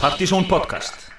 Partizón podcast.